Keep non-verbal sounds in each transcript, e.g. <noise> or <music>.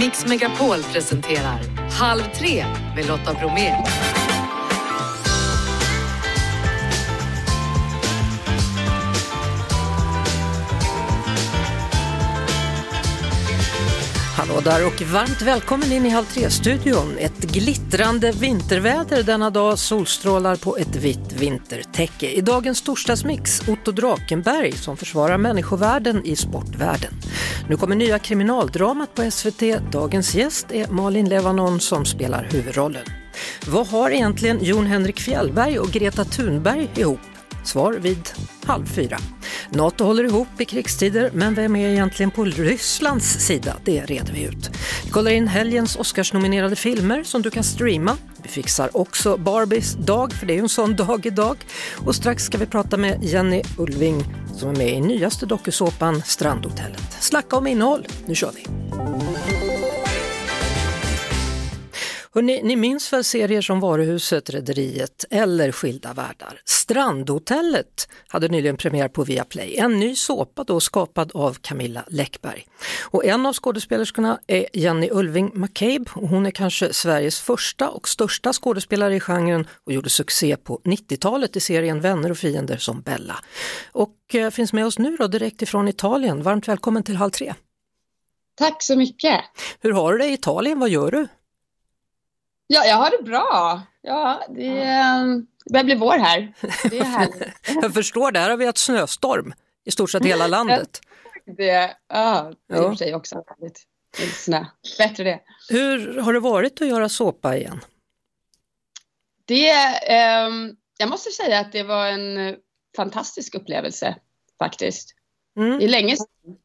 Mix Megapol presenterar Halv tre med Lotta Bromé. Hallå där och varmt välkommen in i Halv tre-studion. Ett glittrande vinterväder denna dag, solstrålar på ett vitt vintertäcke. I dagens torsdagsmix, Otto Drakenberg som försvarar människovärden i sportvärlden. Nu kommer nya kriminaldramat på SVT. Dagens gäst är Malin Levanon som spelar huvudrollen. Vad har egentligen Jon Henrik Fjällberg och Greta Thunberg ihop? Svar vid halv fyra. Nato håller ihop i krigstider, men vem är egentligen på Rysslands sida? Det reder vi ut. Vi kollar in helgens Oscarsnominerade filmer som du kan streama. Vi fixar också Barbies dag, för det är ju en sån dag idag. Och strax ska vi prata med Jenny Ulving som är med i nyaste dokusåpan Strandhotellet. Snacka om innehåll, nu kör vi! Hörrni, ni minns väl serier som Varuhuset, Rederiet eller Skilda världar? Strandhotellet hade nyligen premiär på Viaplay, en ny såpa då skapad av Camilla Läckberg. Och en av skådespelerskorna är Jenny Ulving McCabe och hon är kanske Sveriges första och största skådespelare i genren och gjorde succé på 90-talet i serien Vänner och fiender som Bella. Och eh, finns med oss nu då direkt ifrån Italien. Varmt välkommen till Halv tre! Tack så mycket! Hur har du det i Italien? Vad gör du? Ja, jag har det bra. Ja, det, det börjar bli vår här. Det är härligt. <laughs> jag förstår, där har vi haft snöstorm i stort sett hela landet. <laughs> det, ja, det är i och för sig också härligt. Snö. Bättre det. Hur har det varit att göra såpa igen? Det, eh, jag måste säga att det var en fantastisk upplevelse faktiskt. Mm. Det är länge sedan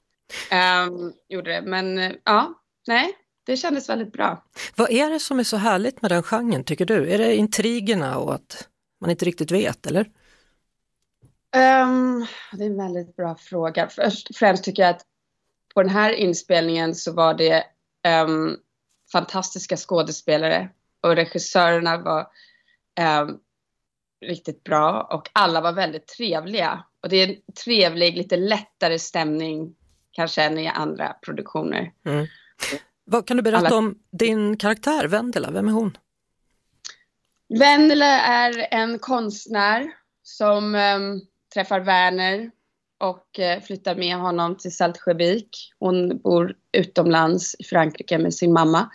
eh, gjorde det, men ja, nej, det kändes väldigt bra. Vad är det som är så härligt med den genren tycker du? Är det intrigerna och att man inte riktigt vet eller? Um, det är en väldigt bra fråga. Först främst tycker jag att på den här inspelningen så var det um, fantastiska skådespelare och regissörerna var um, riktigt bra och alla var väldigt trevliga. Och det är en trevlig, lite lättare stämning kanske än i andra produktioner. Mm. Vad kan du berätta Alla... om din karaktär Vendela? Vem är hon? Vendela är en konstnär som um, träffar Werner och uh, flyttar med honom till Saltsjöbik. Hon bor utomlands i Frankrike med sin mamma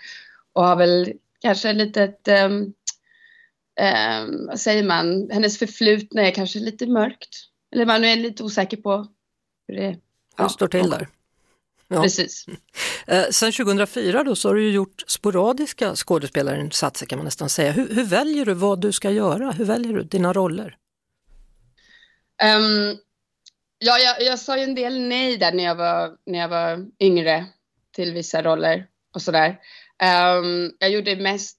och har väl kanske lite um, um, vad säger man, hennes förflutna är kanske lite mörkt. Eller man är lite osäker på hur det ja, står till där. Ja. Precis. Eh, sen 2004 då så har du gjort sporadiska skådespelarinsatser kan man nästan säga. Hur, hur, väljer du vad du ska göra? Hur väljer du dina roller? Um, ja, jag, jag sa ju en del nej där när jag var, när jag var yngre till vissa roller och sådär. Um, jag gjorde mest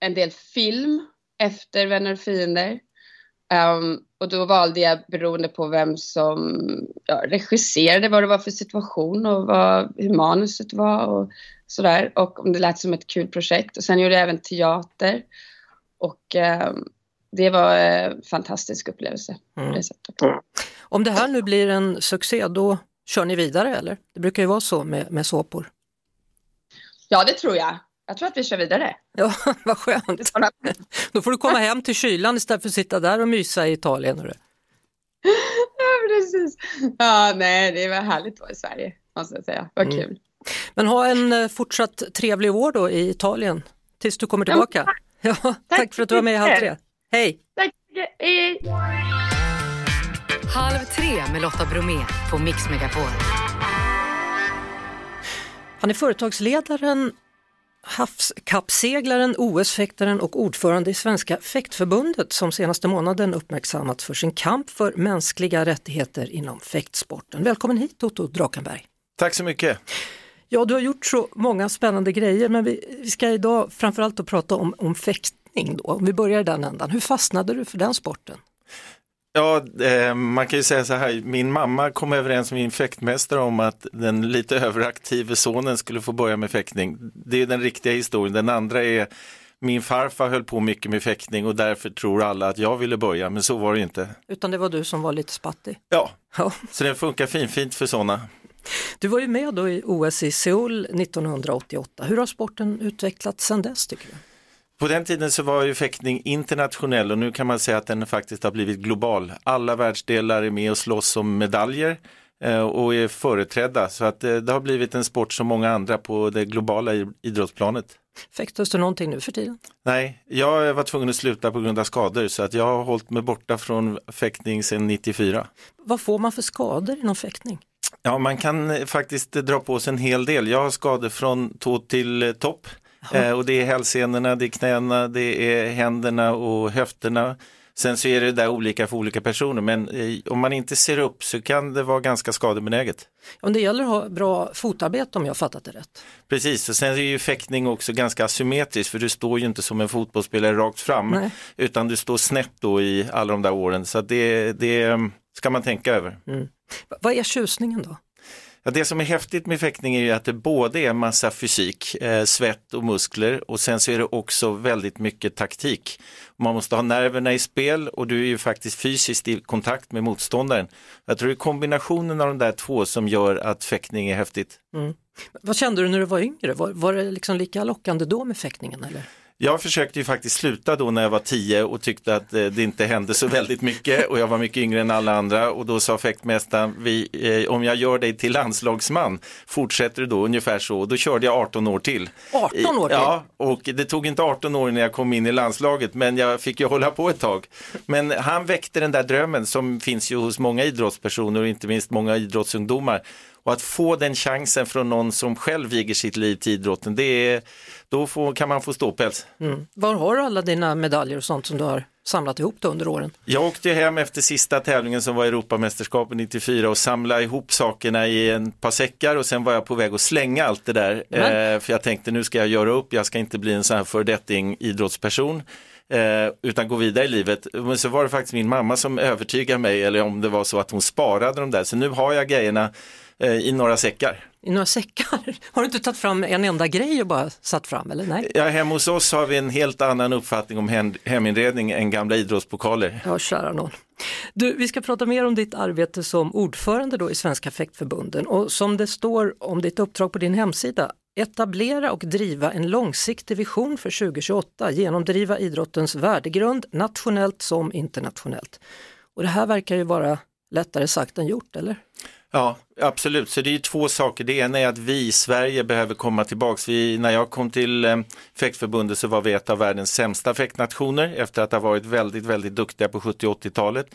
en del film efter Vänner och fiender. Um, och då valde jag beroende på vem som ja, regisserade, vad det var för situation och vad, hur manuset var och sådär. Och om det lät som ett kul projekt. Och sen gjorde jag även teater. Och um, det var en fantastisk upplevelse. Mm. Det Om det här nu blir en succé, då kör ni vidare eller? Det brukar ju vara så med, med såpor. Ja, det tror jag. Jag tror att vi kör vidare. Ja, <laughs> vad skönt. Då får du komma hem till kylan istället för att sitta där och mysa i Italien. Hörru. <laughs> Ja, precis. Ja, nej, det var härligt att vara i Sverige, måste jag säga. Vad mm. kul. Men ha en eh, fortsatt trevlig år då i Italien, tills du kommer tillbaka. <laughs> Ja, tack. Ja, tack, för att du var med i Halv tre. Hej! Tack Hej! Halv tre med Lotta Bromé på Mix Megapol. Han är företagsledaren havskappseglaren, OS-fäktaren och ordförande i Svenska fäktförbundet som senaste månaden uppmärksammats för sin kamp för mänskliga rättigheter inom fäktsporten. Välkommen hit Otto Drakenberg. Tack så mycket. Ja, du har gjort så många spännande grejer men vi, vi ska idag framförallt att prata om, om fäktning. Då. Om vi börjar i den ändan, hur fastnade du för den sporten? Ja, eh, man kan ju säga så här, min mamma kom överens med min fäktmästare om att den lite <laughs> överaktive sonen skulle få börja med fäktning. Det är den riktiga historien. Den andra är min farfar höll på mycket med fäktning och därför tror alla att jag ville börja, men så var det inte. Utan det var du som var lite spattig? Ja, ja. så den funkar finfint för sådana. Du var ju med då i OS i Seoul 1988. Hur har sporten utvecklats sedan dess tycker du? På den tiden så var ju fäktning internationell och nu kan man säga att den faktiskt har blivit global. Alla världsdelar är med och slåss om medaljer eh, och är företrädda så att eh, det har blivit en sport som många andra på det globala idrottsplanet. Fäktas du någonting nu för tiden? Nej, jag var tvungen att sluta på grund av skador så att jag har hållit mig borta från fäktning sedan 94. Vad får man för skador inom fäktning? Ja, man kan faktiskt dra på sig en hel del. Jag har skador från tå till topp. Eh, och det är hälsenorna, det är knäna, det är händerna och höfterna. Sen så är det där olika för olika personer men eh, om man inte ser upp så kan det vara ganska skadebenäget. Om det gäller att ha bra fotarbete om jag fattat det rätt. Precis, och sen är ju fäktning också ganska asymmetriskt för du står ju inte som en fotbollsspelare rakt fram Nej. utan du står snett då i alla de där åren så det, det mm, ska man tänka över. Mm. Vad är tjusningen då? Ja, det som är häftigt med fäktning är ju att det både är massa fysik, eh, svett och muskler och sen så är det också väldigt mycket taktik. Man måste ha nerverna i spel och du är ju faktiskt fysiskt i kontakt med motståndaren. Jag tror det är kombinationen av de där två som gör att fäktning är häftigt. Mm. Vad kände du när du var yngre? Var, var det liksom lika lockande då med fäktningen? Eller? Jag försökte ju faktiskt sluta då när jag var tio och tyckte att eh, det inte hände så <laughs> väldigt mycket och jag var mycket yngre än alla andra och då sa fäktmästaren, eh, om jag gör dig till landslagsman, fortsätter du då ungefär så? Och då körde jag 18 år till. 18 år till? Ja, och det tog inte 18 år när jag kom in i landslaget men jag fick ju hålla på ett tag. Men han väckte den där drömmen som finns ju hos många idrottspersoner och inte minst många idrottsungdomar och att få den chansen från någon som själv viger sitt liv till idrotten, det är, då får, kan man få ståpäls. Mm. Var har du alla dina medaljer och sånt som du har samlat ihop under åren? Jag åkte hem efter sista tävlingen som var Europamästerskapet 94 och samlade ihop sakerna i en par säckar och sen var jag på väg att slänga allt det där. Eh, för jag tänkte nu ska jag göra upp, jag ska inte bli en sån här föredetting idrottsperson. Eh, utan gå vidare i livet. Men så var det faktiskt min mamma som övertygade mig, eller om det var så att hon sparade dem där. Så nu har jag grejerna i några säckar. I några säckar? <laughs> Har du inte tagit fram en enda grej och bara satt fram eller nej? Ja, hemma hos oss har vi en helt annan uppfattning om hem, heminredning än gamla idrottspokaler. Ja, kära någon. Du, vi ska prata mer om ditt arbete som ordförande då i Svenska fäktförbunden och som det står om ditt uppdrag på din hemsida, etablera och driva en långsiktig vision för 2028, genomdriva idrottens värdegrund nationellt som internationellt. Och det här verkar ju vara lättare sagt än gjort, eller? Ja, absolut. Så det är två saker. Det ena är att vi i Sverige behöver komma tillbaks. Vi, när jag kom till eh, fäktförbundet så var vi ett av världens sämsta fäktnationer efter att ha varit väldigt, väldigt duktiga på 70 80-talet.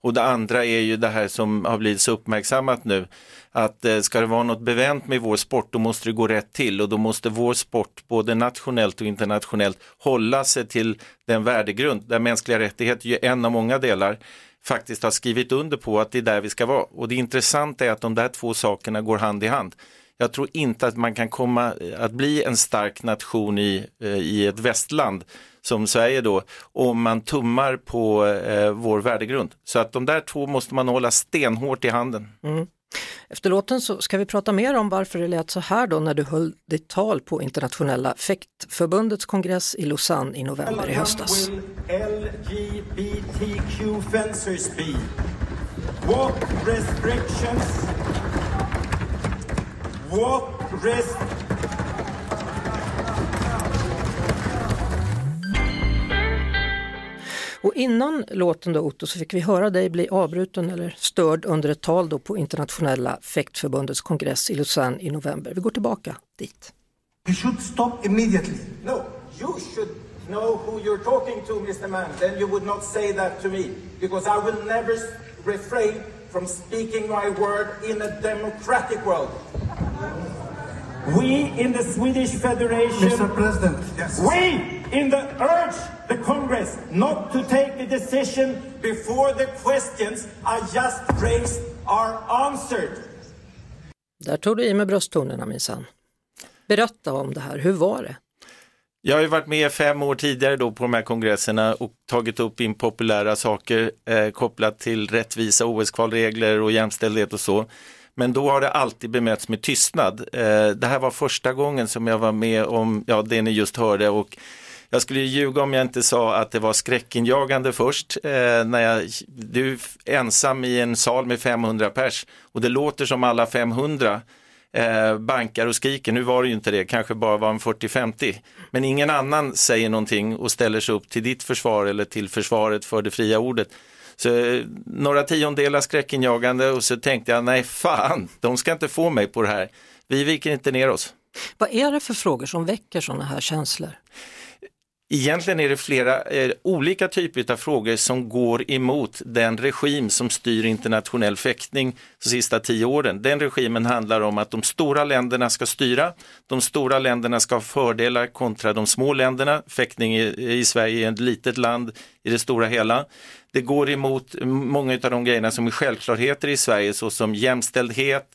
Och det andra är ju det här som har blivit så uppmärksammat nu. Att eh, ska det vara något bevänt med vår sport då måste det gå rätt till och då måste vår sport både nationellt och internationellt hålla sig till den värdegrund där mänskliga rättigheter är en av många delar faktiskt har skrivit under på att det är där vi ska vara. Och det intressanta är att de där två sakerna går hand i hand. Jag tror inte att man kan komma att bli en stark nation i, eh, i ett västland som Sverige då, om man tummar på eh, vår värdegrund. Så att de där två måste man hålla stenhårt i handen. Mm. Efter låten så ska vi prata mer om varför det lät så här då när du höll ditt tal på internationella fäktförbundets kongress i Lausanne i november i höstas. LGBTQ fencers be? What restrictions? What restrictions? Och innan låten då Otto så fick vi höra dig bli avbruten eller störd under ett tal då på internationella fäktförbundets kongress i Lausanne i november. Vi går tillbaka dit. You should stop immediately. No, you should know who you're talking to Mr. Man. Then you would not say that to me because I will never refrain from speaking my word in a democratic world. We in the Swedish Federation, Mr. President, yes. we in the urge the Congress not to take a decision before the questions I just raised are answered. Där tog du i med brösttonerna minsann. Berätta om det här, hur var det? Jag har ju varit med fem år tidigare då på de här kongresserna och tagit upp impopulära saker eh, kopplat till rättvisa OS-kvalregler och jämställdhet och så. Men då har det alltid bemötts med tystnad. Eh, det här var första gången som jag var med om ja, det ni just hörde och jag skulle ljuga om jag inte sa att det var skräckinjagande först. Eh, när jag, du är ensam i en sal med 500 pers och det låter som alla 500 eh, bankar och skriker. Nu var det ju inte det, kanske bara var en 40-50. Men ingen annan säger någonting och ställer sig upp till ditt försvar eller till försvaret för det fria ordet. Så eh, några tiondelar skräckinjagande och så tänkte jag, nej fan, de ska inte få mig på det här. Vi viker inte ner oss. Vad är det för frågor som väcker sådana här känslor? Egentligen är det flera eh, olika typer av frågor som går emot den regim som styr internationell fäktning de sista tio åren. Den regimen handlar om att de stora länderna ska styra, de stora länderna ska ha fördelar kontra de små länderna. Fäktning i, i Sverige är ett litet land i det stora hela. Det går emot många av de grejerna som är självklarheter i Sverige såsom jämställdhet,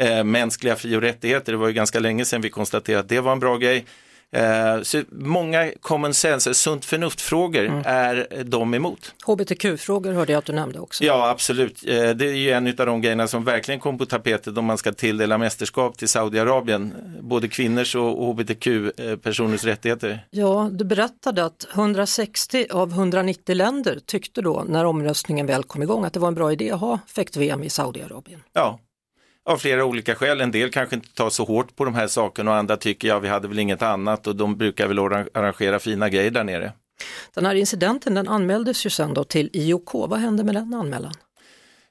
eh, mänskliga fri och rättigheter. Det var ju ganska länge sedan vi konstaterade att det var en bra grej. Eh, så många common sense, sunt förnuft-frågor mm. är de emot. HBTQ-frågor hörde jag att du nämnde också. Ja, absolut. Eh, det är ju en av de grejerna som verkligen kom på tapetet om man ska tilldela mästerskap till Saudiarabien. Både kvinnors och HBTQ-personers rättigheter. Ja, du berättade att 160 av 190 länder tyckte då när omröstningen väl kom igång att det var en bra idé att ha fäkt-VM i Saudiarabien. Ja, av flera olika skäl. En del kanske inte tar så hårt på de här sakerna och andra tycker ja, vi hade väl inget annat och de brukar väl arrangera fina grejer där nere. Den här incidenten den anmäldes ju sen då till IOK. Vad hände med den anmälan?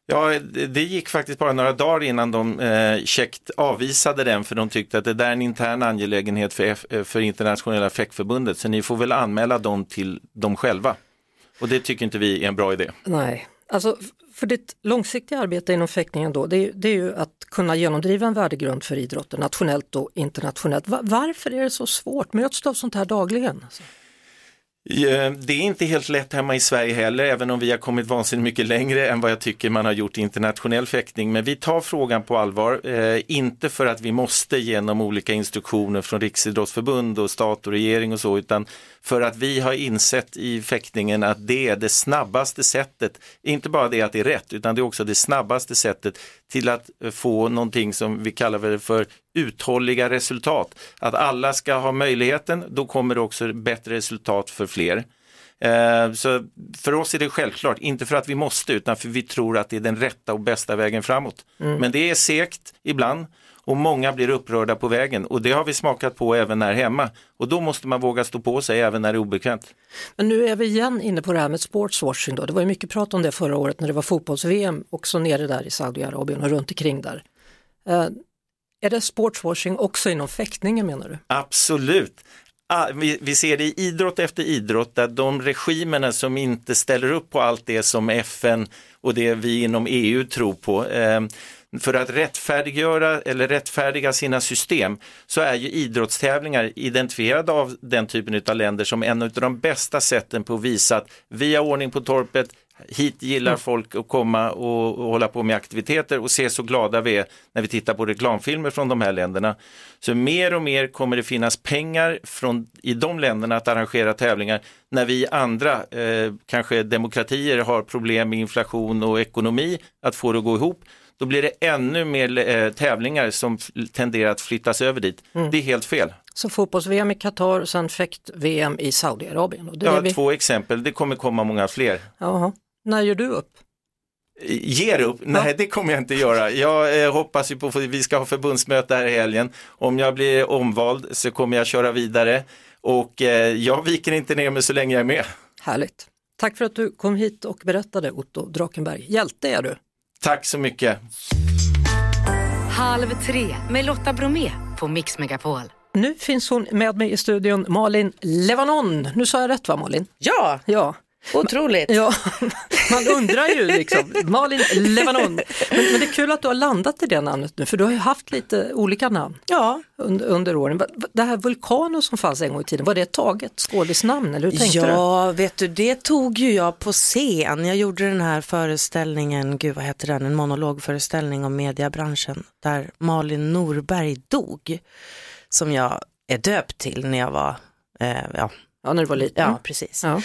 Ja, det gick faktiskt bara några dagar innan de eh, käckt avvisade den för de tyckte att det där är en intern angelägenhet för, F eh, för internationella fäktförbundet så ni får väl anmäla dem till dem själva. Och det tycker inte vi är en bra idé. Nej, alltså för ditt långsiktiga arbete inom fäktningen då, det är, det är ju att kunna genomdriva en värdegrund för idrotten nationellt och internationellt. Varför är det så svårt? Möts du av sånt här dagligen? Alltså? Eh, det är inte helt lätt hemma i Sverige heller, även om vi har kommit vansinnigt mycket längre än vad jag tycker man har gjort i internationell fäktning. Men vi tar frågan på allvar, eh, inte för att vi måste genom olika instruktioner från Riksidrottsförbund och stat och regering och så, utan för att vi har insett i fäktningen att det är det snabbaste sättet, inte bara det att det är rätt, utan det är också det snabbaste sättet till att få någonting som vi kallar för uthålliga resultat. Att alla ska ha möjligheten, då kommer det också bättre resultat för fler. Eh, så för oss är det självklart, inte för att vi måste utan för vi tror att det är den rätta och bästa vägen framåt. Mm. Men det är segt ibland och många blir upprörda på vägen och det har vi smakat på även här hemma och då måste man våga stå på sig även när det är obekvämt. Men nu är vi igen inne på det här med sportswashing då. Det var ju mycket prat om det förra året när det var fotbolls-VM också nere där i Saudiarabien och runt omkring där. Uh, är det sportswashing också inom fäktningen menar du? Absolut. Ah, vi, ser det i idrott efter idrott där de regimerna som inte ställer upp på allt det som FN och det vi inom EU tror på, ehm, för att rättfärdiggöra eller rättfärdiga sina system så är ju idrottstävlingar identifierade av den typen av länder som en av de bästa sätten på att visa att vi har ordning på torpet, hit gillar mm. folk att komma och, och, hålla på med aktiviteter och se så glada vi är när vi tittar på reklamfilmer från de här länderna. Så mer och mer kommer det finnas pengar från, i de länderna att arrangera tävlingar när vi andra, eh, kanske demokratier, har problem med inflation och ekonomi att få det att gå ihop då blir det ännu mer eh, tävlingar som tenderar att flyttas över dit. Mm. Det är helt fel. Så fotbolls-VM i Qatar och sen fäkt-VM i Saudiarabien? Ja, vi... två exempel. Det kommer komma många fler. Jaha. När gör du upp? Ger upp? Nej, det kommer jag inte göra. Jag eh, hoppas ju på att vi ska ha förbundsmöte här i helgen. Om jag blir omvald så kommer jag köra vidare och eh, jag viker inte ner mig så länge jag är med. Härligt. Tack för att du kom hit och berättade Otto Drakenberg. Hjälte är du. Tack så mycket. Halv tre med Lotta Bromé på Mix Megapol. Nu finns hon med mig i studion, Malin Levanon. Nu sa jag rätt va Malin? Ja! ja. Otroligt! Ja, <laughs> man undrar ju liksom, Malin Levanon. Men, men, det är kul att du har landat i det namnet nu, för du har ju haft lite olika namn ja. under, under åren. Det här Vulkano som fanns en gång i tiden, var det taget skådisnamn eller hur tänkte ja, du? Ja, vet du, det tog ju jag på scen. Jag gjorde den här föreställningen, gud vad heter den, en monologföreställning om mediebranschen, där Malin Norberg dog, som jag är döpt till när jag var, eh, ja, Ja, när du var liten. Ja, precis. Ja.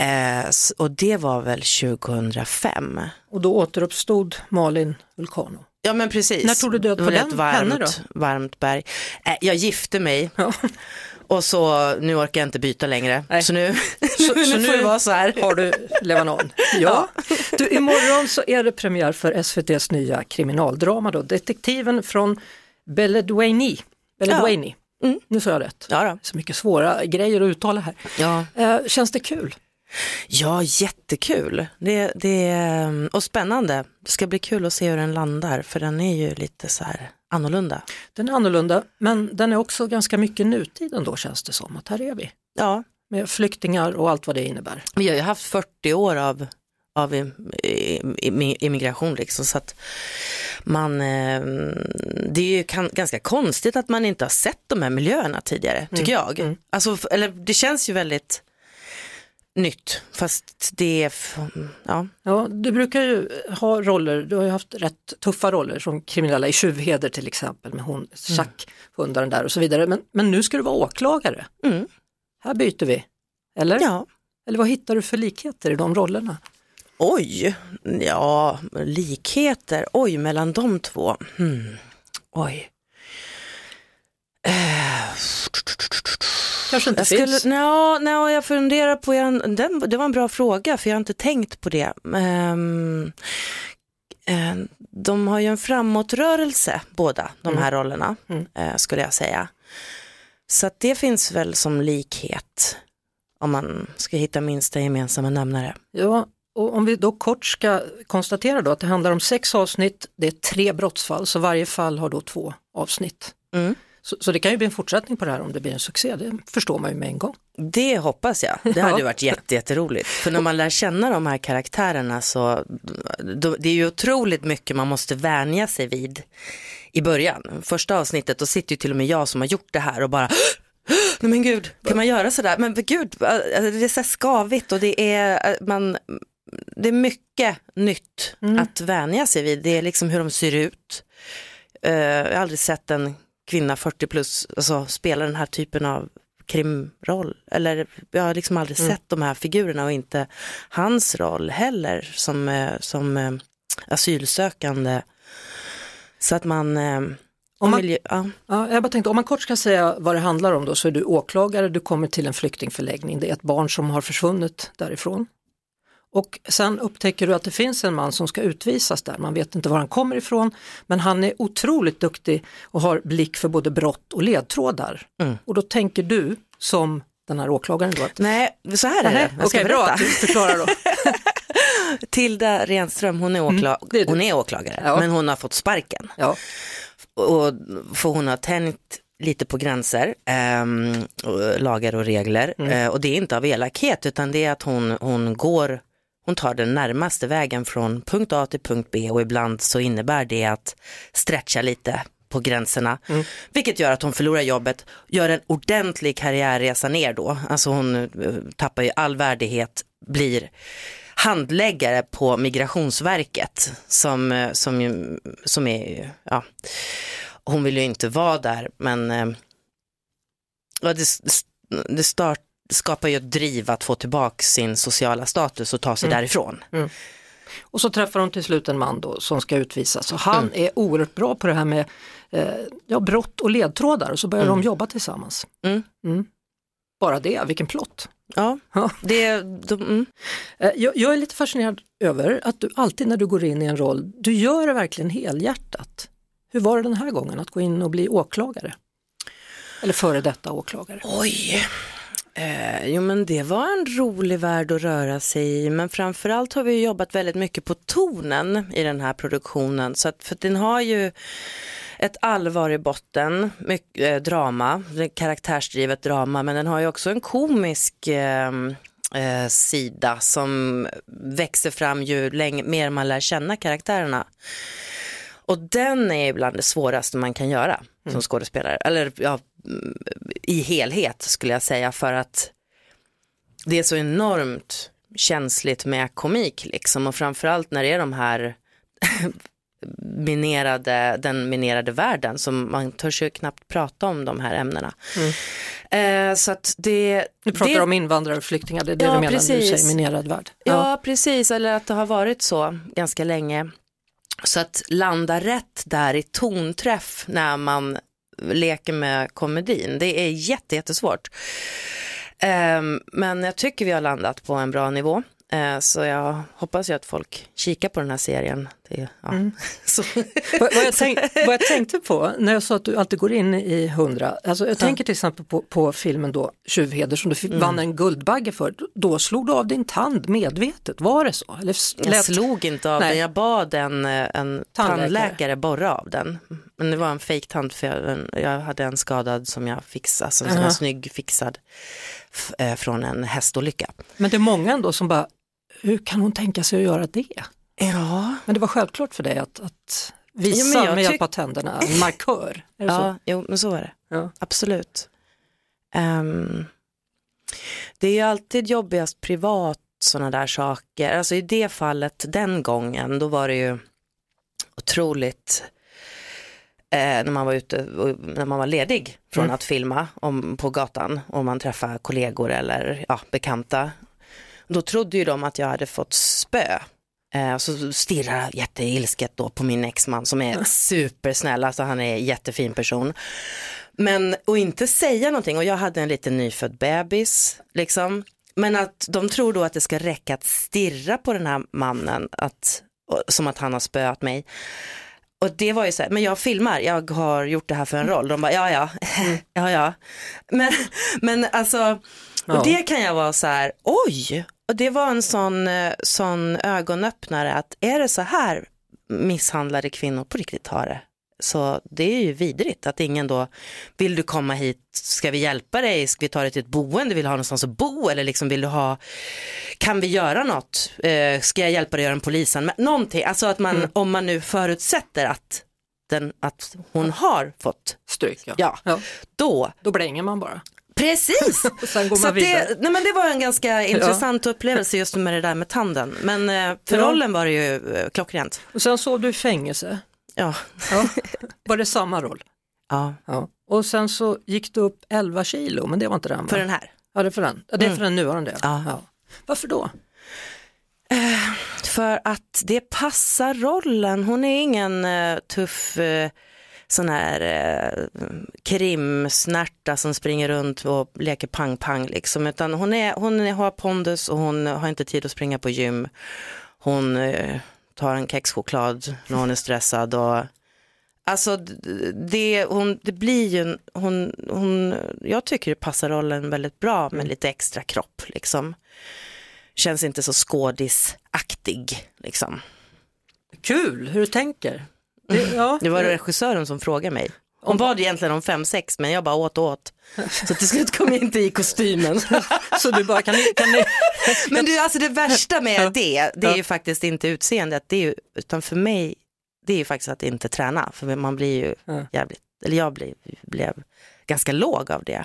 Eh, och det var väl 2005. Och då återuppstod Malin Vulcano. Ja men precis. När tog du död på den? Varmt, henne då? varmt berg. Eh, jag gifte mig. Ja. Och så, nu orkar jag inte byta längre. Nej. Så nu, <laughs> så, nu så får det vara så här. har du Levanon. Ja. Du, imorgon så är det premiär för SVTs nya kriminaldrama då. Detektiven från Beledweyne. Beledweyne. Mm. Nu sa jag rätt. Ja, då. Så mycket svåra grejer att uttala här. ja. Eh, känns det kul? Ja jättekul. Det, det, och spännande. Det ska bli kul att se hur den landar för den är ju lite så här annorlunda. Den är annorlunda, men den är också ganska mycket nutid ändå känns det som. Att här är vi. Ja, Med flyktingar och allt vad det innebär. vi har ju haft 40 år av, av immigration liksom så att man, eh, det är ju ganska konstigt att man inte har sett de här miljöerna tidigare, tycker jag. Alltså, f- eller det känns ju väldigt nytt, fast det är, ja, Ja, du brukar ju ha roller, du har ju haft rätt tuffa roller som kriminella i Tjuvheder till exempel med hon, tjackhundaren där och så vidare. Men, men nu ska du vara åklagare. Mm. Här byter vi. Eller? ja. Eller vad hittar du för likheter i de rollerna? Oj, ja, likheter, oj, mellan de två. Hmm. Oj. Kanske inte Jag skulle, finns. nja, nja, jag funderar på, jag, den, det var en bra fråga för jag har inte tänkt på det. Eh, de har ju en framåtrörelse båda, de här rollerna, Mm. eh, skulle jag säga. Så det finns väl som likhet, om man ska hitta minsta gemensamma nämnare. Ja, och om vi då kort ska konstatera då att det handlar om sex avsnitt, det är tre brottsfall, så varje fall har då två avsnitt. Mm. Så, så det kan ju bli en fortsättning på det här om det blir en succé, det förstår man ju med en gång. Det hoppas jag. Det Ja. hade ju varit jätte, jätteroligt. För när man lär känna de här karaktärerna så då, det är ju otroligt mycket man måste vänja sig vid i början. Första avsnittet, då sitter ju till och med jag som har gjort det här och bara Nej men gud, kan man göra sådär? Men gud, alltså, det är så skavigt och det är, man, det är mycket nytt att vänja sig vid. Det är liksom hur de ser ut. Eh, jag har aldrig sett en kvinna 40 plus alltså, spela den här typen av krimroll. Eller jag har liksom aldrig sett de här figurerna och inte hans roll heller som, eh, som eh, asylsökande. Så att man... Eh, Om man- vill ju- ja. Ja, jag bara tänkte, om man kort ska säga vad det handlar om då så är du åklagare, du kommer till en flyktingförläggning, det är ett barn som har försvunnit därifrån. Och sen upptäcker du att det finns en man som ska utvisas där, man vet inte var han kommer ifrån, men han är otroligt duktig och har blick för både brott och ledtrådar. Mm. Och då tänker du som den här åklagaren då att Nej, så här är det. Okej, bra att du förklarar då. <laughs> Tilda Renström, hon är, åkla- det är du. hon är åklagare, Ja. men hon har fått sparken. Ja. Och, för hon har tänjt lite på gränser, och lagar och regler. Eh, och det är inte av elakhet utan det är att hon, hon går, hon tar den närmaste vägen från punkt A till punkt B och ibland så innebär det att stretcha lite på gränserna. Vilket gör att hon förlorar jobbet, gör en ordentlig karriärresa ner då. Alltså hon eh, tappar ju all värdighet, blir handläggare på Migrationsverket som, eh, som, som är, ja, hon vill ju inte vara där men eh, ja, det, det start, skapar ju ett driv att få tillbaka sin sociala status och ta sig därifrån. Och så träffar hon till slut en man då som ska utvisas och han är oerhört bra på det här med eh, ja, brott och ledtrådar och så börjar de jobba tillsammans. Mm. Mm. Bara det, vilken plott. Ja, det, de, mm. Eh, Jag, jag är lite fascinerad över att du alltid när du går in i en roll, du gör det verkligen helhjärtat. Hur var det den här gången att gå in och bli åklagare? Eller före detta åklagare? Oj. Eh, jo men det var en rolig värld att röra sig i men framförallt har vi jobbat väldigt mycket på tonen i den här produktionen så att, för den har ju ett allvar i botten, mycket eh, drama, karaktärsdrivet drama men den har ju också en komisk eh, eh, sida som växer fram ju längre, mer man lär känna karaktärerna. Och den är ibland det svåraste man kan göra som skådespelare, eller ja, mm, i helhet skulle jag säga för att det är så enormt känsligt med komik liksom och framförallt när det är de här <laughs> minerade, den minerade världen som man törs ju knappt prata om de här ämnena. Eh, så att det, Du pratar det, om invandrare och flyktingar, det är det Ja, du menar när du precis. säger minerad värld. Ja, precis, eller att det har varit så ganska länge. Så att landa rätt där i tonträff när man leker med komedin, det är jätte, jättesvårt. Ehm, men jag tycker vi har landat på en bra nivå. Eh, så jag hoppas ju att folk kikar på den här serien Det, ja. Mm. <laughs> Vad, vad, jag tänk, <laughs> vad jag tänkte på när jag sa att du alltid går in i hundra, alltså jag tänker till exempel på, på filmen då Tjuvheder som du fick, vann en Guldbagge för, då slog du av din tand medvetet, var det så? Eller jag slog inte av Nej. den, jag bad en, eh, en Tandläkare. tandläkare borra av den. Men det var en fejktand för jag, jag hade en skadad som jag fixade, alltså en sån här Aha. snygg fixad från en hästolycka. Men det är många ändå som bara, hur kan hon tänka sig att göra det? Ja, Men det var självklart för dig att, att Jo, visa jag med hjälp av tänderna, en markör. Det så? ja jo, men så är det. Ja. Absolut. Ehm, det är ju alltid jobbigast privat sådana där saker. Alltså i det fallet den gången då var det ju otroligt eh, när man var ute, när man var ledig från Mm. att filma om, på gatan och man träffade kollegor eller ja, bekanta. Då trodde ju de att jag hade fått spö. Eh, så stirrar jag jätteilsket då på min exman som är <laughs> supersnäll, alltså han är en jättefin person. Men och inte säga någonting och jag hade en liten nyfödd bebis liksom. Men att de tror då att det ska räcka att stirra på den här mannen att, som att han har spöat mig. Och det var ju så här, men jag filmar, jag har gjort det här för en roll. De bara, ja ja, <laughs> ja ja. Men, men alltså, och det kan jag vara så här, oj, och det var en sån, eh, sån ögonöppnare att är det så här misshandlade kvinnor på riktigt har det? Så det är ju vidrigt att ingen då, vill du komma hit, ska vi hjälpa dig, ska vi ta dig till ett boende, vill du ha någonstans att bo? Eller liksom vill du ha, kan vi göra något, eh, ska jag hjälpa dig att göra en polisanmälan, någonting, alltså att man, om man nu förutsätter att, den, att hon har fått, Stryk, ja. Ja. ja. då, Då blänger man bara. precis, <laughs> så det, nej men det var en ganska intressant upplevelse just med det där med tanden. Men eh, för Ja. rollen var det ju eh, klockrent. Och sen sov du fängelse. Ja. Ja. Var det samma roll? ja, Ja. Och sen så gick du upp 11 kilo, men det var inte den va? för den här. Ja, det är för den. Ja, det är för den nuvarande. Ja. Varför då? Eh, för att det passar rollen. Hon är ingen eh, tuff eh, sån här eh, krimsnärta som springer runt och leker pang-pang liksom. Utan hon, är, hon har pondus och hon har inte tid att springa på gym. Hon eh, tar en kexchoklad när hon är stressad och Alltså det, hon, det blir ju, hon, hon, jag tycker det passar rollen väldigt bra med lite extra kropp liksom. Känns inte så skådisaktig liksom. Kul hur du tänker. Det, ja. <laughs> Det var regissören som frågade mig. Hon bad egentligen om fem sex men jag bara åt och åt. Så till slut kom jag inte i kostymen. <laughs> Så du bara, kan ni, kan ni... <laughs> Men du, alltså det värsta med det, det är ju faktiskt inte utseendet, det är ju, utan för mig, det är ju faktiskt att inte träna. För man blir ju Ja. jävligt, eller jag blev, blev ganska låg av det.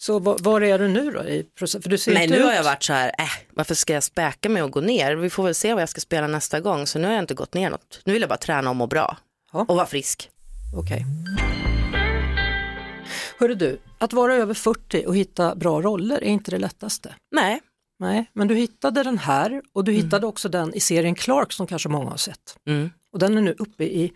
Så var, är du nu då i processen? För du ser Nej inte nu ut... har jag varit så här, äh, varför ska jag späka mig och gå ner? Vi får väl se vad jag ska spela nästa gång. Så nu har jag inte gått ner något. Nu vill jag bara träna och må bra. Ja. Och vara frisk. Okej. Hörru du, att vara över 40 och hitta bra roller är inte det lättaste. Nej, Nej, men du hittade den här och du hittade också den i serien Clark som kanske många har sett. mm. Och den är nu uppe i,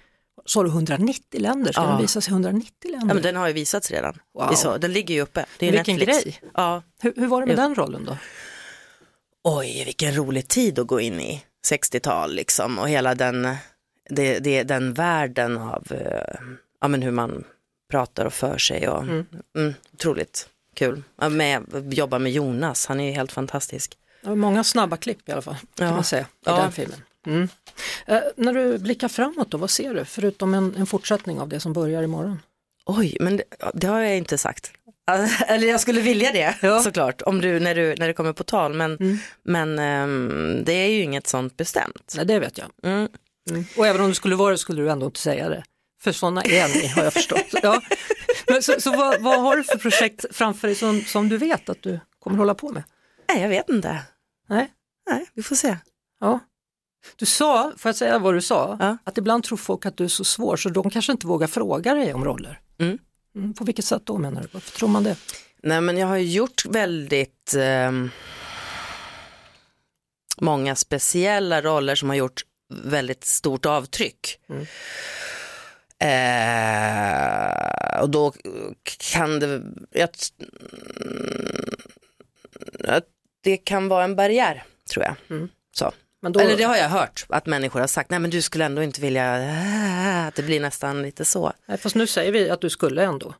sa du 190 länder? Ska Ja. den visas i 190 länder? ja, men den har ju visats redan. Wow. Så, den ligger ju uppe. Det är Vilken Netflix. grej. Ja. hur, hur var det med Ja. den rollen då? Oj, vilken rolig tid att gå in i. 60-tal liksom och hela den, det, det, den världen av eh, ja, men hur man pratar och för sig. Och, mm. otroligt kul. Ja, Med, jobba med Jonas, han är ju helt fantastisk. Många snabba klipp i alla fall, kan Ja. man säga, i Ja. den filmen. Mm. Eh, när du blickar framåt då, vad ser du? Förutom en, en fortsättning av det som börjar imorgon. Oj, men det, det har jag inte sagt. <laughs> Eller jag skulle vilja det Ja. såklart, om du, när, du, när det kommer på tal. Men, men ehm, det är ju inget sånt bestämt. Nej, det vet jag. Mm. Och även om du skulle vara det skulle du ändå inte säga det. För sådana är ni, har jag förstått. <laughs> Ja. Men så så vad, vad har du för projekt framför dig som, som du vet att du kommer hålla på med? Nej, jag vet inte. Nej? Nej, vi får se. Ja. Du sa, får jag säga vad du sa, Ja. att ibland tror folk att du är så svår så de kanske inte vågar fråga dig om roller. Mm. Mm, på vilket sätt då menar du? Varför tror man det? Nej men jag har gjort väldigt ehm, många speciella roller som har gjort väldigt stort avtryck. Mm. Eh, och då kan det, jag, att det kan vara en barriär tror jag. Mm. Så. Men då, Eller det har jag hört, att människor har sagt, nej men du skulle ändå inte vilja, <laughs> att det blir nästan lite så. nej, fast nu säger vi att du skulle ändå.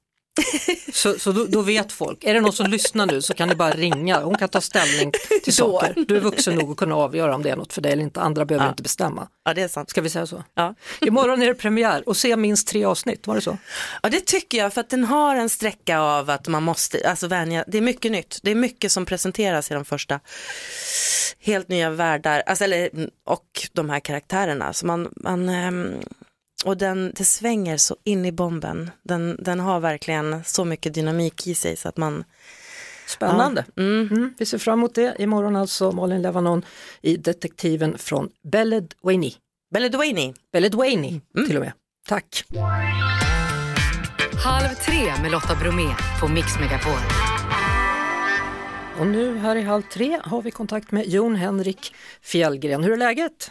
Så, så då, då vet folk, är det någon som lyssnar nu så kan ni bara ringa, hon kan ta ställning till <laughs> saker. Du är vuxen nog att kunna avgöra om det är något för dig eller inte, andra behöver Ja. inte bestämma. Ja, det är sant. Ska vi säga så? Ja. <laughs> Imorgon är det premiär och se minst tre avsnitt, var det så? ja, det tycker jag, för att den har en sträcka av att man måste, alltså vänja, det är mycket nytt, det är mycket som presenteras i de första, helt nya världar, alltså, eller, och de här karaktärerna. Så man, man, ehm, och den, det svänger så in i bomben, den, den har verkligen så mycket dynamik i sig så att man, Spännande. Ja. Mm. Mm, vi ser fram emot det. Imorgon alltså Malin Levanon i Detektiven från Beledweyne. Beledweyne, Beledweyne till och med. Tack. Halv tre med Lotta Bromé på Mix Megapol. Och nu här i halv tre har vi kontakt med Jon Henrik Fjällgren. Hur är läget?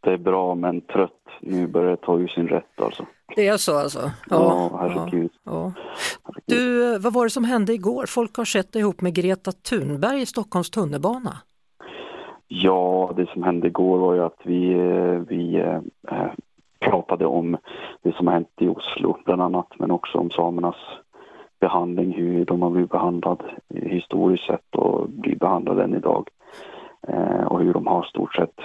Det är bra men trött. Nu börjar det ta ur sin rätt alltså. Det är så alltså? Ja, herregud. ja. Du, vad var det som hände igår? Folk har sett dig ihop med Greta Thunberg i Stockholms tunnelbana. Ja, det som hände igår var ju att vi, eh, vi eh, pratade om det som har hänt i Oslo bland annat, men också om samernas behandling, hur de har blivit behandlade historiskt sett och blir behandlade än idag. Eh, och hur de har stort sett, eh,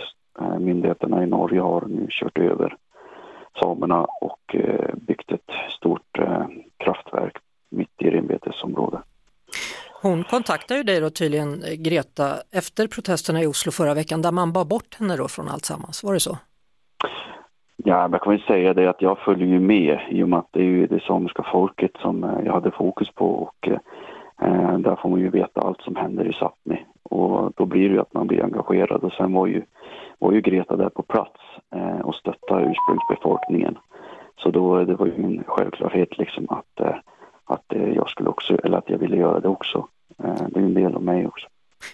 myndigheterna i Norge har nu kört över samerna och eh, byggt ett stort eh, kraftverk mitt i renbetesområdet. Hon kontaktade ju dig då tydligen, eh, Greta, efter protesterna i Oslo förra veckan där man bar bort henne då från allt sammans. Var det så? Ja, jag kan väl säga det att jag följer ju med i och med att det är ju det samiska folket som eh, jag hade fokus på och eh, där får man ju veta allt som händer i Sápmi och då blir det ju att man blir engagerad och sen var ju, var ju Greta där på plats eh, och stöttade ursprungsbefolkningen. Så då det var ju en självklarhet liksom att, eh, att eh, jag skulle också, eller att jag ville göra det också. Eh, det är ju en del av mig också.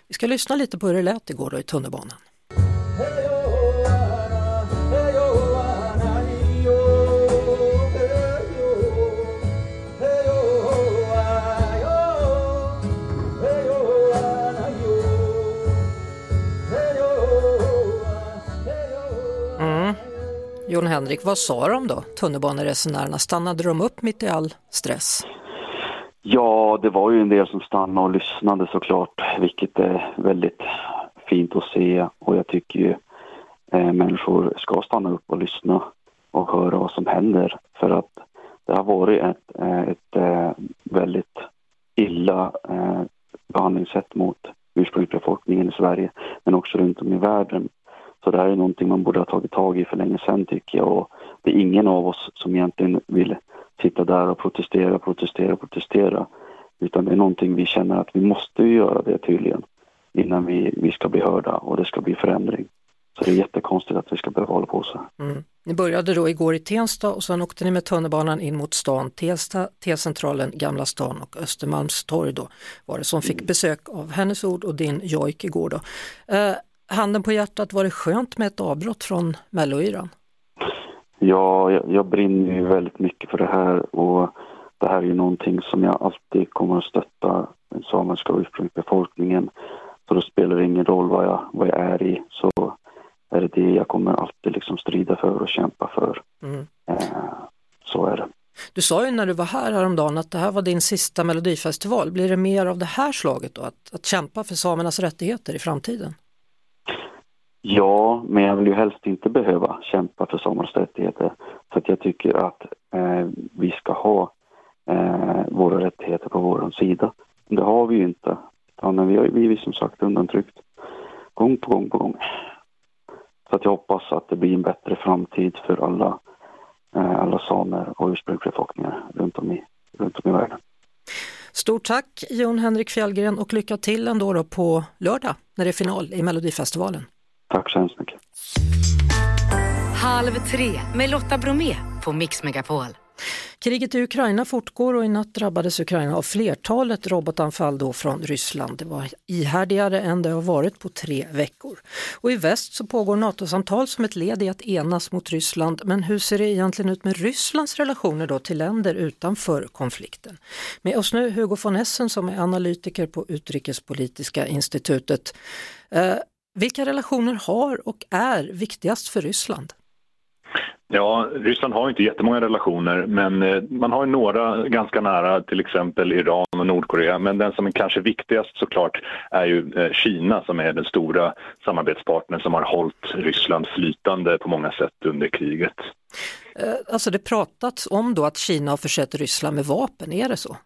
Vi ska lyssna lite på hur det lät igår då i tunnelbanan. Jon Henrik, vad sa de då, tunnelbaneresenärerna? Stannade de upp mitt i all stress? Ja, det var ju en del som stannade och lyssnade såklart, vilket är väldigt fint att se och jag tycker ju eh, människor ska stanna upp och lyssna och höra vad som händer för att det har varit ett, eh, ett eh, väldigt illa eh, behandlingssätt mot ursprungsbefolkningen i Sverige men också runt om i världen. Så det här är någonting man borde ha tagit tag i för länge sedan tycker jag och det är ingen av oss som egentligen vill sitta där och protestera, protestera, protestera. Utan det är någonting vi känner att vi måste göra det tydligen innan vi, vi ska bli hörda och det ska bli förändring. Så det är jättekonstigt att vi ska behöva hålla på så. Mm. Ni började då igår i Tensta och sen åkte ni med tunnelbanan in mot stan, Tensta, T-centralen, Gamla stan och Östermalmstorg då var det som fick besök av hennes ord och din jojk igår då. Eh, handen på hjärtat, var det skönt med ett avbrott från Melloyran? Ja, jag, jag brinner ju väldigt mycket för det här och det här är ju någonting som jag alltid kommer att stötta den samiska ursprungsbefolkningen. Så då spelar det ingen roll vad jag, vad jag är i så är det det jag kommer alltid liksom strida för och kämpa för. Mm. Eh, så är det. Du sa ju när du var här häromdagen att det här var din sista melodifestival. Blir det mer av det här slaget då, att, att kämpa för samernas rättigheter i framtiden? Ja, men jag vill ju helst inte behöva kämpa för samernas rättigheter. Så att jag tycker att eh, vi ska ha eh, våra rättigheter på vår sida. Det har vi ju inte. Utan vi har ju blivit som sagt undantryckt gång på gång på gång. Så att jag hoppas att det blir en bättre framtid för alla, eh, alla samer och ursprungsbefolkningar runt om i, runt om i världen. Stort tack Jon Henrik Fjällgren och lycka till ändå då på lördag när det är final i Melodifestivalen. Tack så hemskt mycket. Halv tre med Lotta Bromé på Mix Megapol. Kriget i Ukraina fortgår och i natt drabbades Ukraina av flertalet robotanfall då från Ryssland. Det var ihärdigare än det har varit på tre veckor. Och i väst så pågår NATO-samtal som ett led i att enas mot Ryssland. Men hur ser det egentligen ut med Rysslands relationer då till länder utanför konflikten? Med oss nu Hugo von Essen som är analytiker på Utrikespolitiska institutet. Vilka relationer har och är viktigast för Ryssland? Ja, Ryssland har inte jättemånga relationer men eh, man har några ganska nära, till exempel Iran och Nordkorea. Men den som är kanske viktigast såklart är ju eh, Kina som är den stora samarbetspartnern som har hållit Ryssland flytande på många sätt under kriget. Eh, alltså det pratats om då att Kina har försett Ryssland med vapen, är det så?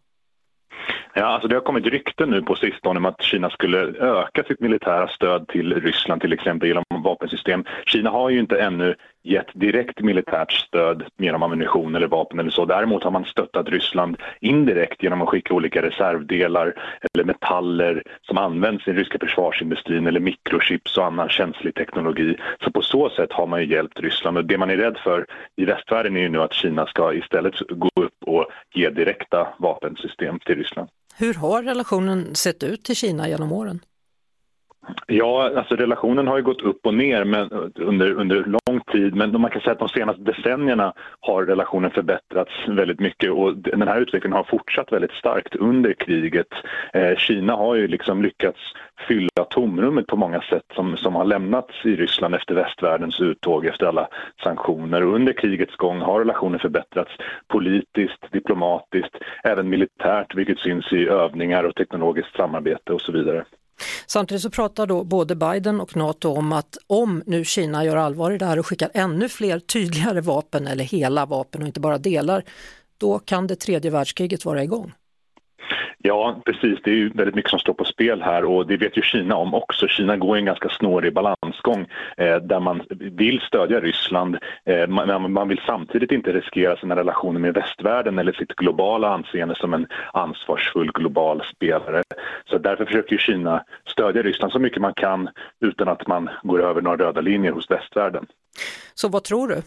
Ja, alltså det har kommit rykten nu på sistone om att Kina skulle öka sitt militära stöd till Ryssland till exempel genom vapensystem. Kina har ju inte ännu gett direkt militärt stöd genom ammunition eller vapen eller så. Däremot har man stöttat Ryssland indirekt genom att skicka olika reservdelar eller metaller som används i den ryska försvarsindustrin eller mikrochips och annan känslig teknologi. Så på så sätt har man ju hjälpt Ryssland och det man är rädd för i västvärlden är ju nu att Kina ska istället gå upp och ge direkta vapensystem till Ryssland. Hur har relationen sett ut till Kina genom åren? Ja, alltså relationen har ju gått upp och ner men, under, under lång tid men man kan säga att de senaste decennierna har relationen förbättrats väldigt mycket och den här utvecklingen har fortsatt väldigt starkt under kriget. Eh, Kina har ju liksom lyckats fylla tomrummet på många sätt som, som har lämnats i Ryssland efter västvärldens uttåg efter alla sanktioner och under krigets gång har relationen förbättrats politiskt, diplomatiskt, även militärt vilket syns i övningar och teknologiskt samarbete och så vidare. Samtidigt så pratar då både Biden och NATO om att om nu Kina gör allvar i det här och skickar ännu fler tydligare vapen eller hela vapen och inte bara delar, då kan det tredje världskriget vara igång. Ja, precis. Det är ju väldigt mycket som står på spel här och det vet ju Kina om också. Kina går en ganska snårig balansgång eh, där man vill stödja Ryssland eh, men man vill samtidigt inte riskera sina relationer med västvärlden eller sitt globala anseende som en ansvarsfull global spelare. Så därför försöker Kina stödja Ryssland så mycket man kan utan att man går över några röda linjer hos västvärlden. Så vad tror du?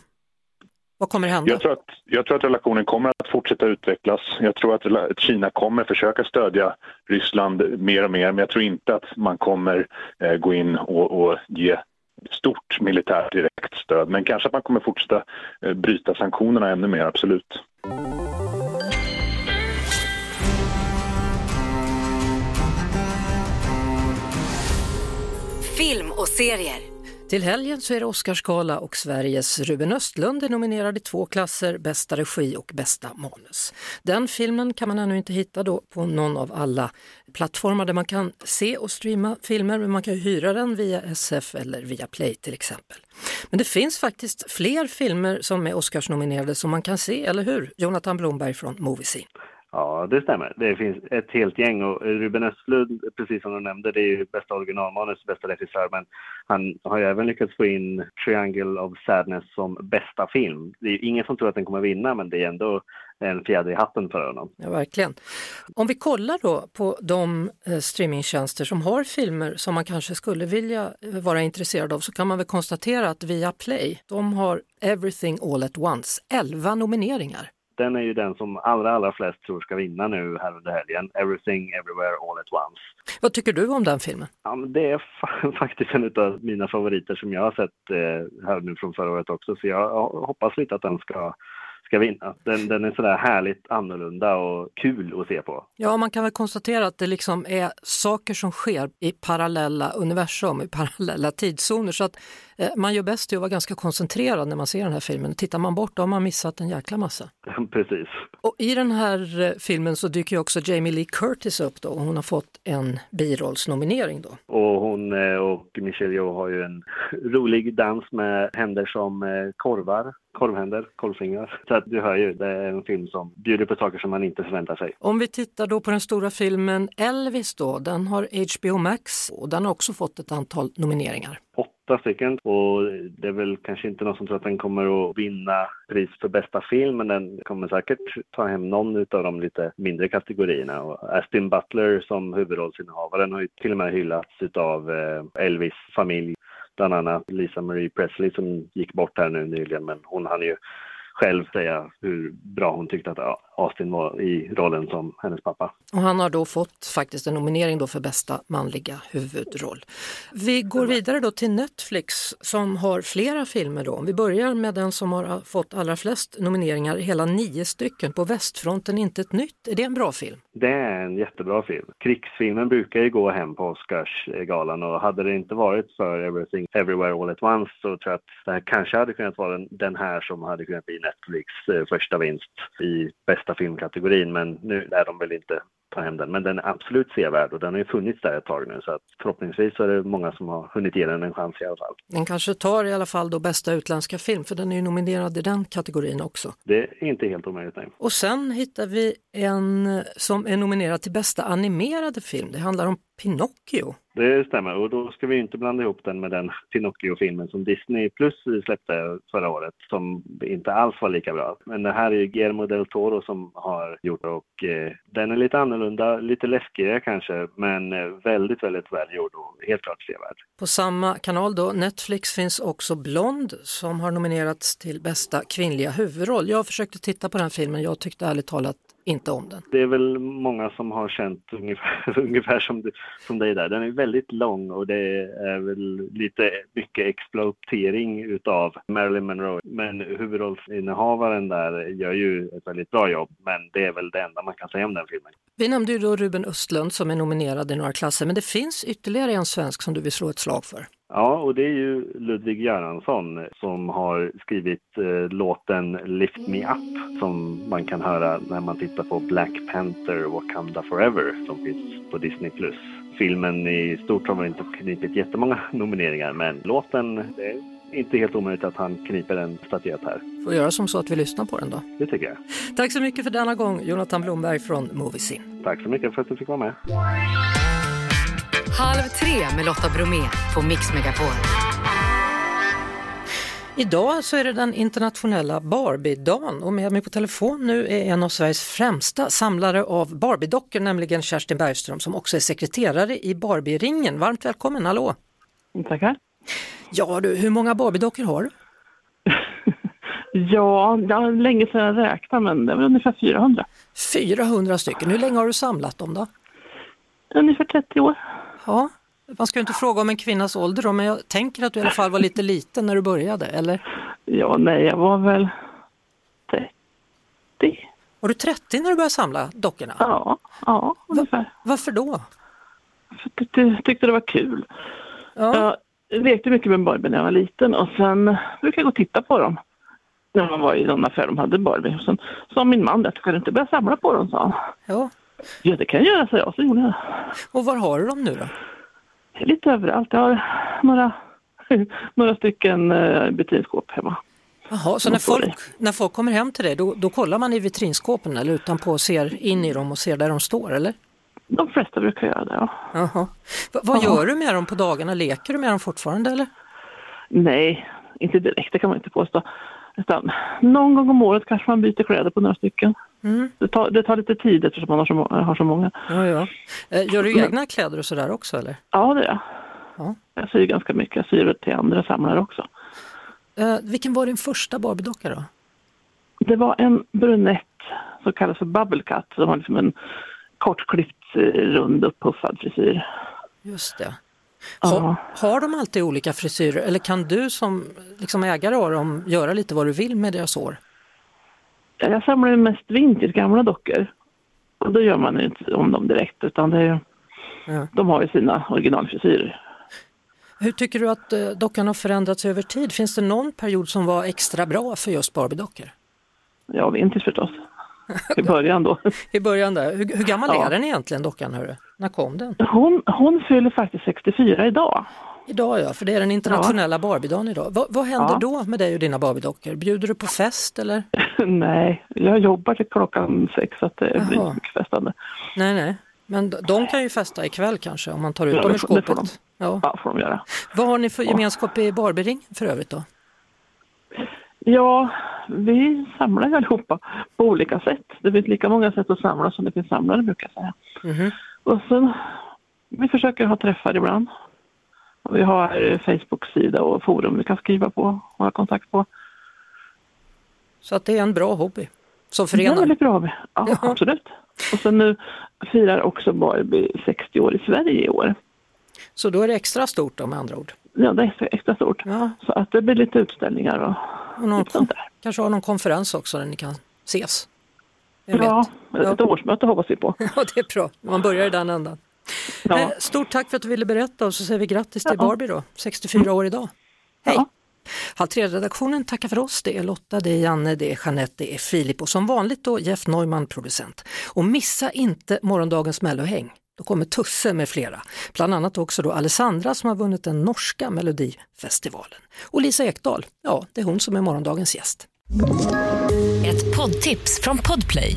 Vad kommer hända? Jag tror, att, jag tror att relationen kommer att fortsätta utvecklas. Jag tror att Kina kommer försöka stödja Ryssland mer och mer men jag tror inte att man kommer eh, gå in och, och ge stort militärt direkt stöd. Men kanske att man kommer fortsätta eh, bryta sanktionerna ännu mer, absolut. Film och serier till helgen så är det Oscarsgala och Sveriges Ruben Östlund är nominerad i två klasser, bästa regi och bästa manus. Den filmen kan man ännu inte hitta då på någon av alla plattformar där man kan se och streama filmer, men man kan hyra den via SF eller via Play till exempel. Men det finns faktiskt fler filmer som är Oscarsnominerade som man kan se, eller hur? Jonathan Blomberg från Moviescene. Ja, det stämmer. Det finns ett helt gäng och Ruben Östlund, precis som du nämnde, det är ju bästa originalmanus, bästa regissör, men han har ju även lyckats få in Triangle of Sadness som bästa film. Det är ju ingen som tror att den kommer vinna, men det är ändå en fjäder i hatten för honom. Ja, verkligen. Om vi kollar då på de eh, streamingtjänster som har filmer som man kanske skulle vilja eh, vara intresserad av så kan man väl konstatera att Viaplay, de har Everything All At Once, 11 nomineringar den är ju den som allra, allra flest tror ska vinna nu här under helgen. Everything, Everywhere, All at Once. Vad tycker du om den filmen? Ja, det är <laughs> faktiskt en av mina favoriter som jag har sett eh, här nu från förra året också, så jag hoppas lite att den ska ska vinna. Den, den är sådär härligt annorlunda och kul att se på. Ja, man kan väl konstatera att det liksom är saker som sker i parallella universum, i parallella tidszoner. Så att eh, man gör bäst i att vara ganska koncentrerad när man ser den här filmen. Tittar man bort då har man missat en jäkla massa. <laughs> Precis. Och I den här eh, filmen så dyker också Jamie Lee Curtis upp då och hon har fått en birollsnominering då. Och hon eh, och Michelle Yeoh har ju en <laughs> rolig dans med händer som eh, korvar korvhänder, korvfingrar. Så att du hör ju, det är en film som bjuder på saker som man inte förväntar sig. Om vi tittar då på den stora filmen Elvis då, den har HBO Max och den har också fått ett antal nomineringar. Åtta stycken och det är väl kanske inte någon som tror att den kommer att vinna pris för bästa film men den kommer säkert ta hem någon av de lite mindre kategorierna. Och Astin Butler som huvudrollsinnehavaren har ju till och med hyllats av eh, Elvis familj bland annat Lisa Marie Presley som gick bort här nu nyligen men hon hann ju själv säga hur bra hon tyckte att Austin var i rollen som hennes pappa. Och han har då fått faktiskt en nominering då för bästa manliga huvudroll. Vi går vidare då till Netflix som har flera filmer då. Vi börjar med den som har fått allra flest nomineringar, hela nio stycken, På västfronten inte ett nytt. Är det en bra film? Det är en jättebra film. Krigsfilmen brukar ju gå hem på Oscarsgalan och hade det inte varit för Everything Everywhere All At Once så tror jag att det här kanske hade kunnat vara den här som hade kunnat bli Netflix eh, första vinst i bästa filmkategorin men nu är de väl inte ta hem den. Men den är absolut sevärd och den har ju funnits där ett tag nu så att förhoppningsvis så är det många som har hunnit ge den en chans i alla fall. Den kanske tar i alla fall då bästa utländska film för den är ju nominerad i den kategorin också. Det är inte helt omöjligt nej. Och sen hittar vi en som är nominerad till bästa animerade film. Det handlar om Pinocchio. Det stämmer och då ska vi inte blanda ihop den med den Pinocchio-filmen som Disney Plus släppte förra året som inte alls var lika bra. Men det här är Guillermo del Toro som har gjort och eh, den är lite annorlunda, annorlunda, lite läskigare kanske men eh, väldigt, väldigt välgjord och helt klart sevärd. På samma kanal då, Netflix, finns också Blond som har nominerats till bästa kvinnliga huvudroll. Jag försökte titta på den filmen, jag tyckte ärligt talat inte om den. Det är väl många som har känt ungefär, <laughs> ungefär som, som dig där. Den är väldigt lång och det är väl lite mycket exploatering utav Marilyn Monroe. Men huvudrollsinnehavaren där gör ju ett väldigt bra jobb. Men det är väl det enda man kan säga om den filmen. Vi nämnde ju då Ruben Östlund som är nominerad i några klasser, men det finns ytterligare en svensk som du vill slå ett slag för. Ja, och det är ju Ludvig Göransson som har skrivit eh, låten Lift Me Up som man kan höra när man tittar på Black Panther Wakanda Forever som finns på Disney+. Filmen i stort har väl inte knipit jättemånga nomineringar men låten, det är inte helt omöjligt att han kniper en statyett här. Får göra som så att vi lyssnar på den då. Det tycker jag. Tack så mycket för denna gång, Jonathan Blomberg från Moviesin. Tack så mycket för att du fick vara med. Halv tre med Lotta Bromé på Mix Megapol. Idag så är det den internationella Barbie-dagen och med mig på telefon nu är en av Sveriges främsta samlare av Barbie-dockor, nämligen Kerstin Bergström som också är sekreterare i Barbie-ringen. Varmt välkommen, hallå! Tackar! Ja du, hur många Barbie-dockor har du? <laughs> ja, det var länge sedan jag räknade men det är väl ungefär 400. 400 stycken, hur länge har du samlat dem då? Ungefär 30 år. Ja, man ska ju inte fråga om en kvinnas ålder då, men jag tänker att du i alla fall var lite liten när du började, eller? Ja, nej, jag var väl 30. Var du 30 när du började samla dockorna? Ja, ja ungefär. Va varför då? För jag tyckte det var kul. Ja. Jag lekte mycket med Barbie när jag var liten och sen brukade jag gå och titta på dem. När man var i någon affär de hade Barbie. Och sen sa min man att kan du inte börja samla på dem, sa han. Ja. Ja, det kan jag göra, sa jag. Så gjorde jag. Och var har du dem nu då? Lite överallt. Jag har några, <laughs> några stycken vitrinskåp hemma. Jaha, så när folk, när folk kommer hem till dig då, då kollar man i vitrinskåpen eller utanpå och ser in i dem och ser där de står eller? De flesta brukar göra det, ja. Jaha. V vad gör du med dem på dagarna? Leker du med dem fortfarande eller? Nej, inte direkt, det kan man inte påstå. Utan någon gång om året kanske man byter kläder på några stycken. Mm. Det, tar, det tar lite tid eftersom man har så, har så många. Ja, ja. Eh, gör du egna kläder och sådär också eller? Ja, det gör jag. Ja. Jag syr ganska mycket, jag syr till andra samlare också. Eh, vilken var din första Barbie-docka då? Det var en brunett som kallas för Bubble Cut. Som har liksom en kortklippt, eh, rund, upppuffad frisyr. Just det. Har, har de alltid olika frisyrer eller kan du som liksom ägare av dem göra lite vad du vill med deras hår? Jag samlar mest vintage, gamla dockor. Och då gör man inte om dem direkt utan det är, ja. de har ju sina originalfrisyrer. Hur tycker du att eh, dockan har förändrats över tid? Finns det någon period som var extra bra för just Barbie-dockor? Ja, vintage förstås. I början då. <laughs> I början där. Hur, hur gammal ja. är den egentligen dockan? Hörru? När kom den? Hon, hon fyller faktiskt 64 idag. Idag ja, för det är den internationella ja. Barbiedagen idag. Va, vad händer ja. då med dig och dina Barbiedockor? Bjuder du på fest eller? <laughs> nej, jag jobbar till klockan sex så att det Jaha. blir mycket festande. Nej, nej. Men de kan ju festa ikväll kanske om man tar ut ja, dem ur skåpet. Det får de. Ja. ja, får de göra. Vad har ni för gemenskap i Barbiering för övrigt då? Ja, vi samlar allihopa på olika sätt. Det finns lika många sätt att samla som det finns samlare brukar jag säga. Mm. Och sen, vi försöker ha träffar ibland. Och vi har Facebook-sida och forum vi kan skriva på och ha kontakt på. Så att det är en bra hobby? som förenar? Det är väldigt bra. Ja, absolut. Och sen nu firar också Barbie 60 år i Sverige i år. Så då är det extra stort då med andra ord? Ja, det är extra, stort. Ja. Så att det blir lite utställningar och, och någon, lite sånt där. Kanske har någon konferens också där ni kan ses? Jag ja, vet. ett årsmöte hoppas vi på. <laughs> Ja, det är bra. Man börjar i den ändan. Ja. Eh, stort tack för att du ville berätta och så säger vi grattis till ja. Barbie då, 64 år idag. Hej! Ja. Halv tre-redaktionen tackar för oss. Det är Lotta, det är Janne, det är Jeanette, det är Filip och som vanligt då Jeff Neumann producent. Och missa inte morgondagens mellohäng. Då kommer Tusse med flera, bland annat också då Alessandra som har vunnit den norska melodifestivalen. Och Lisa Ekdahl, ja det är hon som är morgondagens gäst. Ett poddtips från Podplay.